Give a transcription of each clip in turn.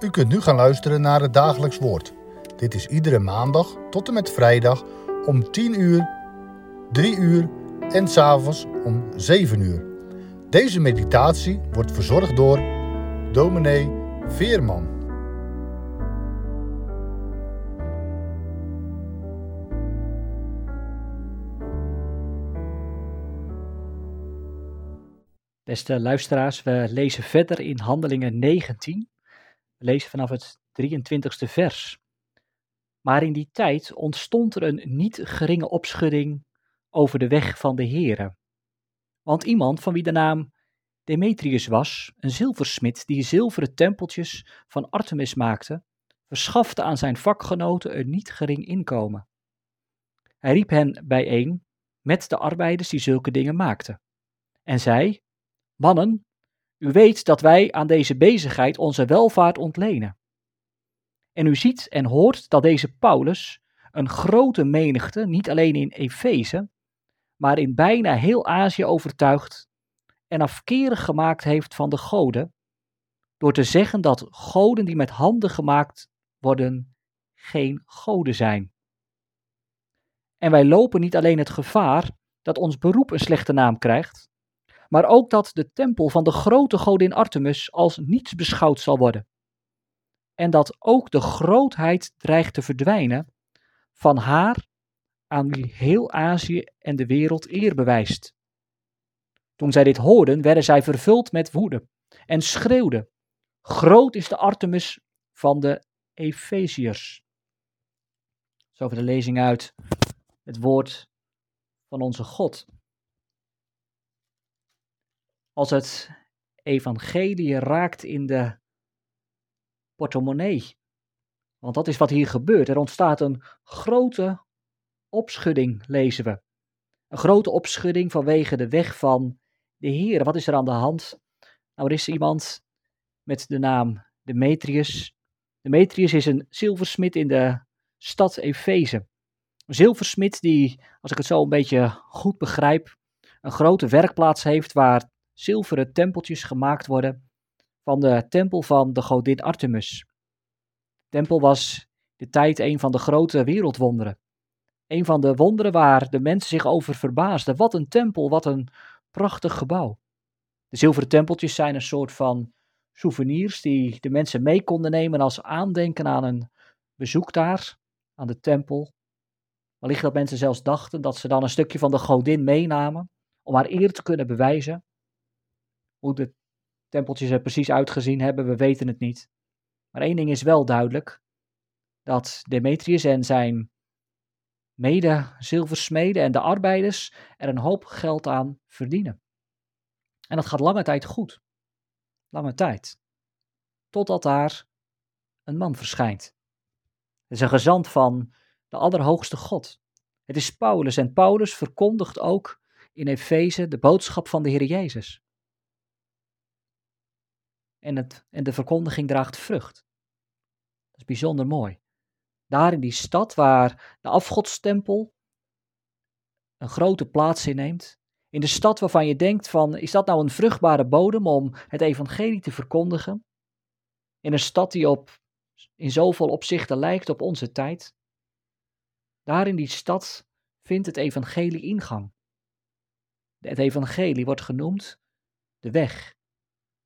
U kunt nu gaan luisteren naar het dagelijks woord. Dit is iedere maandag tot en met vrijdag om 10 uur, 3 uur en s'avonds om 7 uur. Deze meditatie wordt verzorgd door dominee Veerman. Beste luisteraars, we lezen verder in Handelingen 19. Lezen vanaf het 23ste vers. Maar in die tijd ontstond er een niet geringe opschudding over de weg van de Here. Want iemand van wie de naam Demetrius was, een zilversmid die zilveren tempeltjes van Artemis maakte, verschafte aan zijn vakgenoten een niet gering inkomen. Hij riep hen bijeen met de arbeiders die zulke dingen maakten en zei: Mannen, u weet dat wij aan deze bezigheid onze welvaart ontlenen. En u ziet en hoort dat deze Paulus een grote menigte, niet alleen in Efeze, maar in bijna heel Azië overtuigd en afkerig gemaakt heeft van de goden, door te zeggen dat goden die met handen gemaakt worden geen goden zijn. En wij lopen niet alleen het gevaar dat ons beroep een slechte naam krijgt, maar ook dat de tempel van de grote godin Artemis als niets beschouwd zal worden. En dat ook de grootheid dreigt te verdwijnen van haar aan wie heel Azië en de wereld eer bewijst. Toen zij dit hoorden, werden zij vervuld met woede en schreeuwden: Groot is de Artemis van de Efeziërs. Zo over de lezing uit het woord van onze God als het evangelie raakt in de portemonnee. Want dat is wat hier gebeurt. Er ontstaat een grote opschudding, lezen we. Een grote opschudding vanwege de weg van de Heer. Wat is er aan de hand? Nou, er is iemand met de naam Demetrius. Demetrius is een zilversmid in de stad Efeze. Een zilversmid die, als ik het zo een beetje goed begrijp, een grote werkplaats heeft waar zilveren tempeltjes gemaakt worden van de tempel van de godin Artemis. De tempel was de tijd een van de grote wereldwonderen. Een van de wonderen waar de mensen zich over verbaasden. Wat een tempel, wat een prachtig gebouw. De zilveren tempeltjes zijn een soort van souvenirs die de mensen mee konden nemen als aandenken aan een bezoek daar, aan de tempel. Wellicht dat mensen zelfs dachten dat ze dan een stukje van de godin meenamen om haar eer te kunnen bewijzen. Hoe de tempeltjes er precies uitgezien hebben, we weten het niet. Maar één ding is wel duidelijk: dat Demetrius en zijn mede-zilversmeden en de arbeiders er een hoop geld aan verdienen. En dat gaat lange tijd goed. Lange tijd. Totdat daar een man verschijnt. Het is een gezant van de Allerhoogste God. Het is Paulus en Paulus verkondigt ook in Efeze de boodschap van de Heer Jezus en, het, en de verkondiging draagt vrucht. Dat is bijzonder mooi. Daar in die stad waar de afgodstempel een grote plaats inneemt, in de stad waarvan je denkt van, is dat nou een vruchtbare bodem om het evangelie te verkondigen? In een stad die op, in zoveel opzichten lijkt op onze tijd. Daar in die stad vindt het evangelie ingang. Het evangelie wordt genoemd de weg,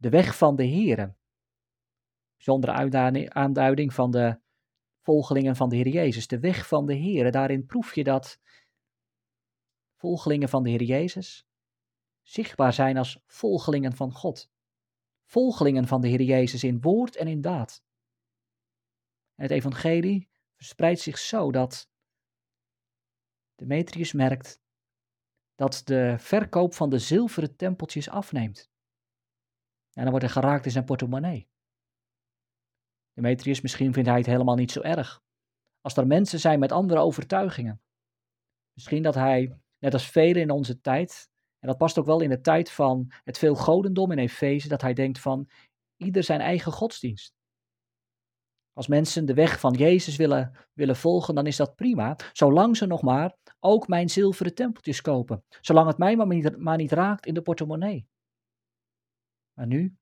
de weg van de Here. Bijzondere aanduiding van de volgelingen van de Heer Jezus. De weg van de Here, daarin proef je dat volgelingen van de Heer Jezus zichtbaar zijn als volgelingen van God. Volgelingen van de Heer Jezus in woord en in daad. En het evangelie verspreidt zich zo dat Demetrius merkt dat de verkoop van de zilveren tempeltjes afneemt. En dan wordt hij geraakt in zijn portemonnee. Demetrius, misschien vindt hij het helemaal niet zo erg. Als er mensen zijn met andere overtuigingen. Misschien dat hij, net als velen in onze tijd, en dat past ook wel in de tijd van het veel godendom in Efeze, dat hij denkt van ieder zijn eigen godsdienst. Als mensen de weg van Jezus willen, willen volgen, dan is dat prima, zolang ze nog maar ook mijn zilveren tempeltjes kopen. Zolang het mij maar niet, maar niet raakt in de portemonnee. Maar nu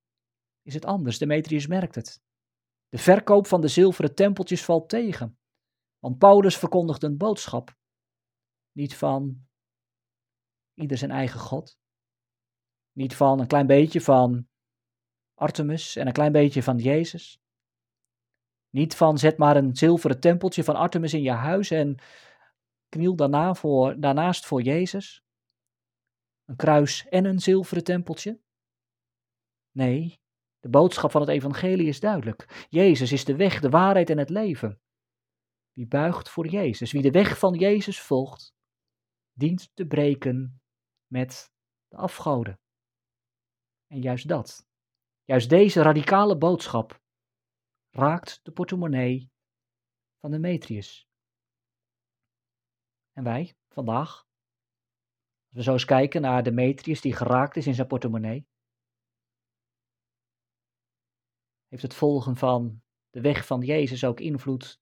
is het anders. Demetrius merkt het. De verkoop van de zilveren tempeltjes valt tegen. Want Paulus verkondigt een boodschap. Niet van ieder zijn eigen God. Niet van een klein beetje van Artemis en een klein beetje van Jezus. Niet van zet maar een zilveren tempeltje van Artemis in je huis en kniel daarna voor, daarnaast voor Jezus. Een kruis en een zilveren tempeltje. Nee, de boodschap van het evangelie is duidelijk. Jezus is de weg, de waarheid en het leven. Wie buigt voor Jezus, wie de weg van Jezus volgt, dient te breken met de afgoden. En juist dat, juist deze radicale boodschap, raakt de portemonnee van Demetrius. En wij, vandaag, als we zo eens kijken naar Demetrius die geraakt is in zijn portemonnee, heeft het volgen van de weg van Jezus ook invloed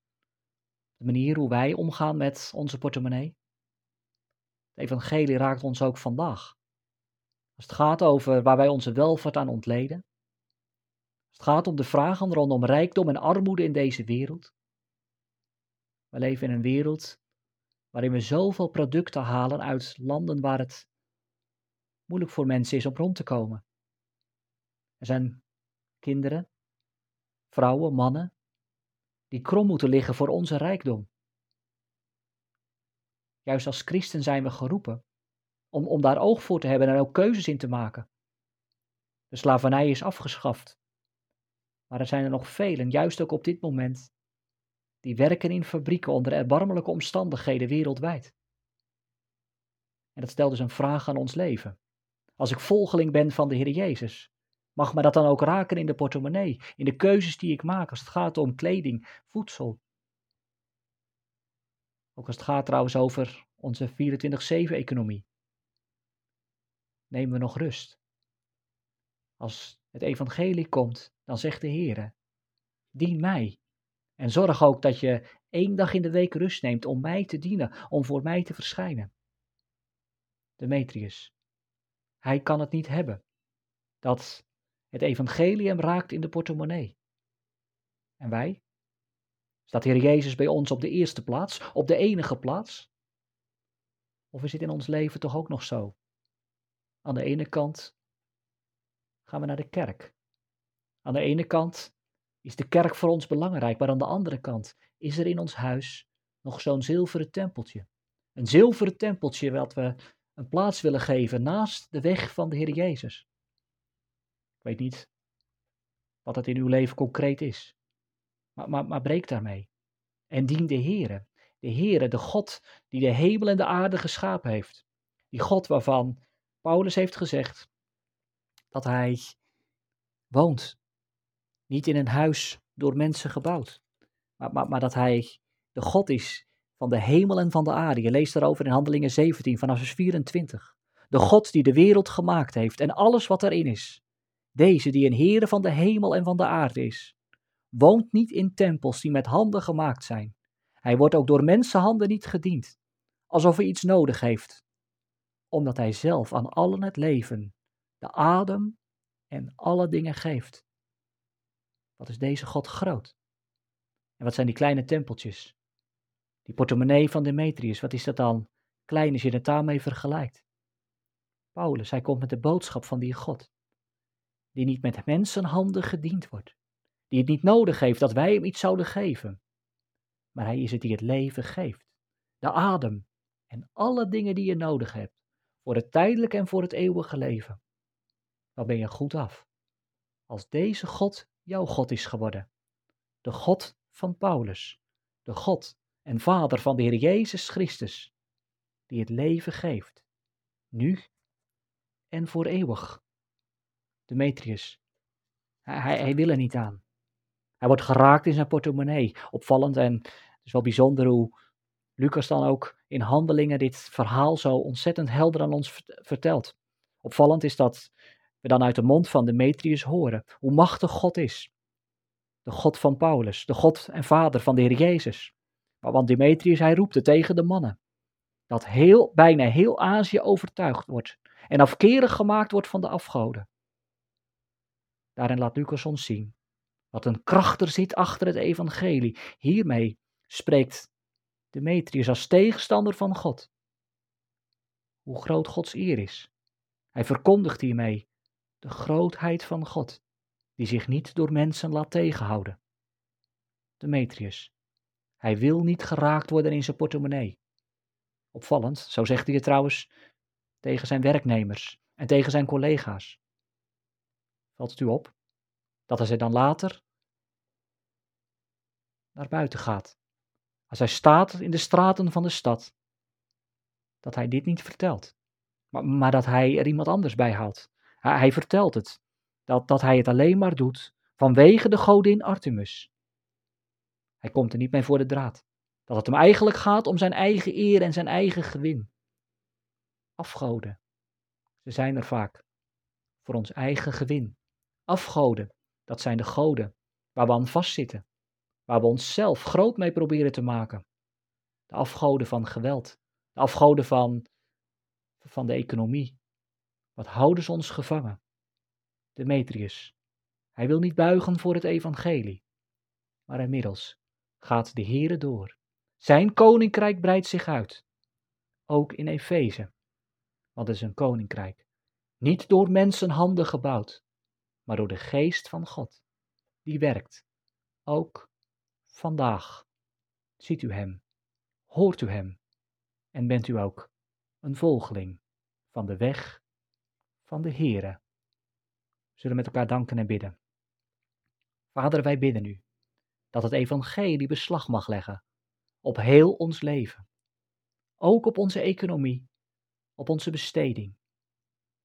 op de manier hoe wij omgaan met onze portemonnee? Het evangelie raakt ons ook vandaag. Als het gaat over waar wij onze welvaart aan ontleden. Als het gaat om de vragen rondom rijkdom en armoede in deze wereld. We leven in een wereld waarin we zoveel producten halen uit landen waar het moeilijk voor mensen is om rond te komen. Er zijn kinderen, vrouwen, mannen, die krom moeten liggen voor onze rijkdom. Juist als christen zijn we geroepen om, om daar oog voor te hebben en ook keuzes in te maken. De slavernij is afgeschaft. Maar er zijn er nog velen, juist ook op dit moment, die werken in fabrieken onder erbarmelijke omstandigheden wereldwijd. En dat stelt dus een vraag aan ons leven. Als ik volgeling ben van de Heer Jezus, mag me dat dan ook raken in de portemonnee, in de keuzes die ik maak als het gaat om kleding, voedsel. Ook als het gaat trouwens over onze 24-7-economie. Nemen we nog rust. Als het evangelie komt, dan zegt de Heer, dien mij. En zorg ook dat je één dag in de week rust neemt om mij te dienen, om voor mij te verschijnen. Demetrius, hij kan het niet hebben dat het evangelie hem raakt in de portemonnee. En wij? Staat Heer Jezus bij ons op de eerste plaats, op de enige plaats? Of is het in ons leven toch ook nog zo? Aan de ene kant gaan we naar de kerk. Aan de ene kant is de kerk voor ons belangrijk, maar aan de andere kant is er in ons huis nog zo'n zilveren tempeltje. Een zilveren tempeltje wat we een plaats willen geven naast de weg van de Heer Jezus. Ik weet niet wat het in uw leven concreet is, maar, maar, maar breek daarmee. En dien de Heere, de Heere, de God die de hemel en de aarde geschapen heeft. Die God waarvan Paulus heeft gezegd dat hij woont niet in een huis door mensen gebouwd, maar, maar, maar dat hij de God is van de hemel en van de aarde. Je leest daarover in Handelingen 17 vanaf vers 24. De God die de wereld gemaakt heeft en alles wat erin is. Deze die een Heere van de hemel en van de aarde is. Woont niet in tempels die met handen gemaakt zijn. Hij wordt ook door mensenhanden niet gediend, alsof hij iets nodig heeft, omdat hij zelf aan allen het leven, de adem en alle dingen geeft. Wat is deze God groot? En wat zijn die kleine tempeltjes? Die portemonnee van Demetrius, wat is dat dan klein als je het daarmee vergelijkt? Paulus, hij komt met de boodschap van die God, die niet met mensenhanden gediend wordt, die het niet nodig heeft dat wij hem iets zouden geven, maar hij is het die het leven geeft, de adem en alle dingen die je nodig hebt, voor het tijdelijke en voor het eeuwige leven. Dan ben je goed af. Als deze God jouw God is geworden. De God van Paulus, de God en Vader van de Heer Jezus Christus, die het leven geeft, nu en voor eeuwig. Demetrius, hij, hij, wil er niet aan. Hij wordt geraakt in zijn portemonnee. Opvallend en het is wel bijzonder hoe Lucas dan ook in handelingen dit verhaal zo ontzettend helder aan ons vertelt. Opvallend is dat we dan uit de mond van Demetrius horen hoe machtig God is. De God van Paulus, de God en Vader van de Heer Jezus. Want Demetrius, hij roept het tegen de mannen. Dat heel, bijna heel Azië overtuigd wordt en afkerig gemaakt wordt van de afgoden. Daarin laat Lucas ons zien Wat een kracht er zit achter het evangelie. Hiermee spreekt Demetrius als tegenstander van God. Hoe groot Gods eer is. Hij verkondigt hiermee de grootheid van God, die zich niet door mensen laat tegenhouden. Demetrius, hij wil niet geraakt worden in zijn portemonnee. Opvallend, zo zegt hij het trouwens tegen zijn werknemers en tegen zijn collega's. Valt het u op dat als hij dan later naar buiten gaat, als hij staat in de straten van de stad, dat hij dit niet vertelt, maar, maar dat hij er iemand anders bij haalt. Hij, hij vertelt het, dat, dat hij het alleen maar doet vanwege de godin Artemis. Hij komt er niet mee voor de draad. Dat het hem eigenlijk gaat om zijn eigen eer en zijn eigen gewin. Afgoden. Ze zijn er vaak. Voor ons eigen gewin. Afgoden. Dat zijn de goden waar we aan vastzitten. Waar we onszelf groot mee proberen te maken. De afgoden van geweld. De afgoden van, van de economie. Wat houden ze ons gevangen? Demetrius. Hij wil niet buigen voor het evangelie. Maar inmiddels gaat de Heere door. Zijn koninkrijk breidt zich uit. Ook in Efeze. Want het is een koninkrijk. Niet door mensenhanden gebouwd, maar door de geest van God. Die werkt. Ook vandaag. Ziet u hem. Hoort u hem. En bent u ook een volgeling van de weg van de Heere. Zullen met elkaar danken en bidden. Vader, wij bidden u dat het evangelie beslag mag leggen op heel ons leven. Ook op onze economie, op onze besteding.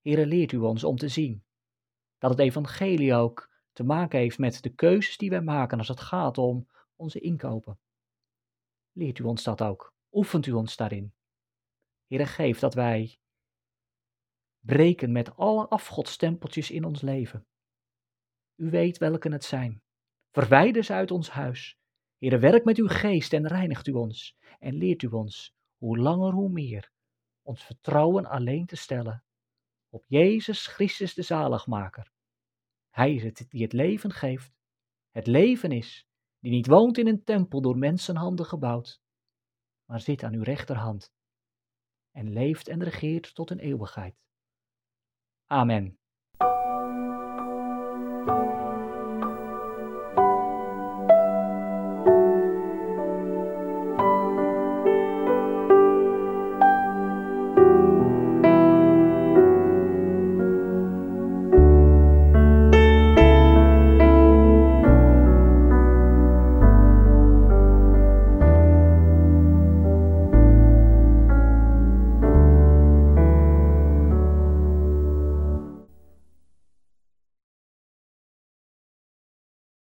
Heere, leert u ons om te zien dat het evangelie ook te maken heeft met de keuzes die wij maken als het gaat om onze inkopen. Leert u ons dat ook. Oefent u ons daarin. Heere, geef dat wij breken met alle afgodstempeltjes in ons leven. U weet welke het zijn. Verwijder ze uit ons huis. Heere, werk met uw geest en reinigt u ons. En leert u ons, hoe langer hoe meer, ons vertrouwen alleen te stellen op Jezus Christus de zaligmaker. Hij is het die het leven geeft. Het leven is, die niet woont in een tempel door mensenhanden gebouwd, maar zit aan uw rechterhand en leeft en regeert tot een eeuwigheid. Amen.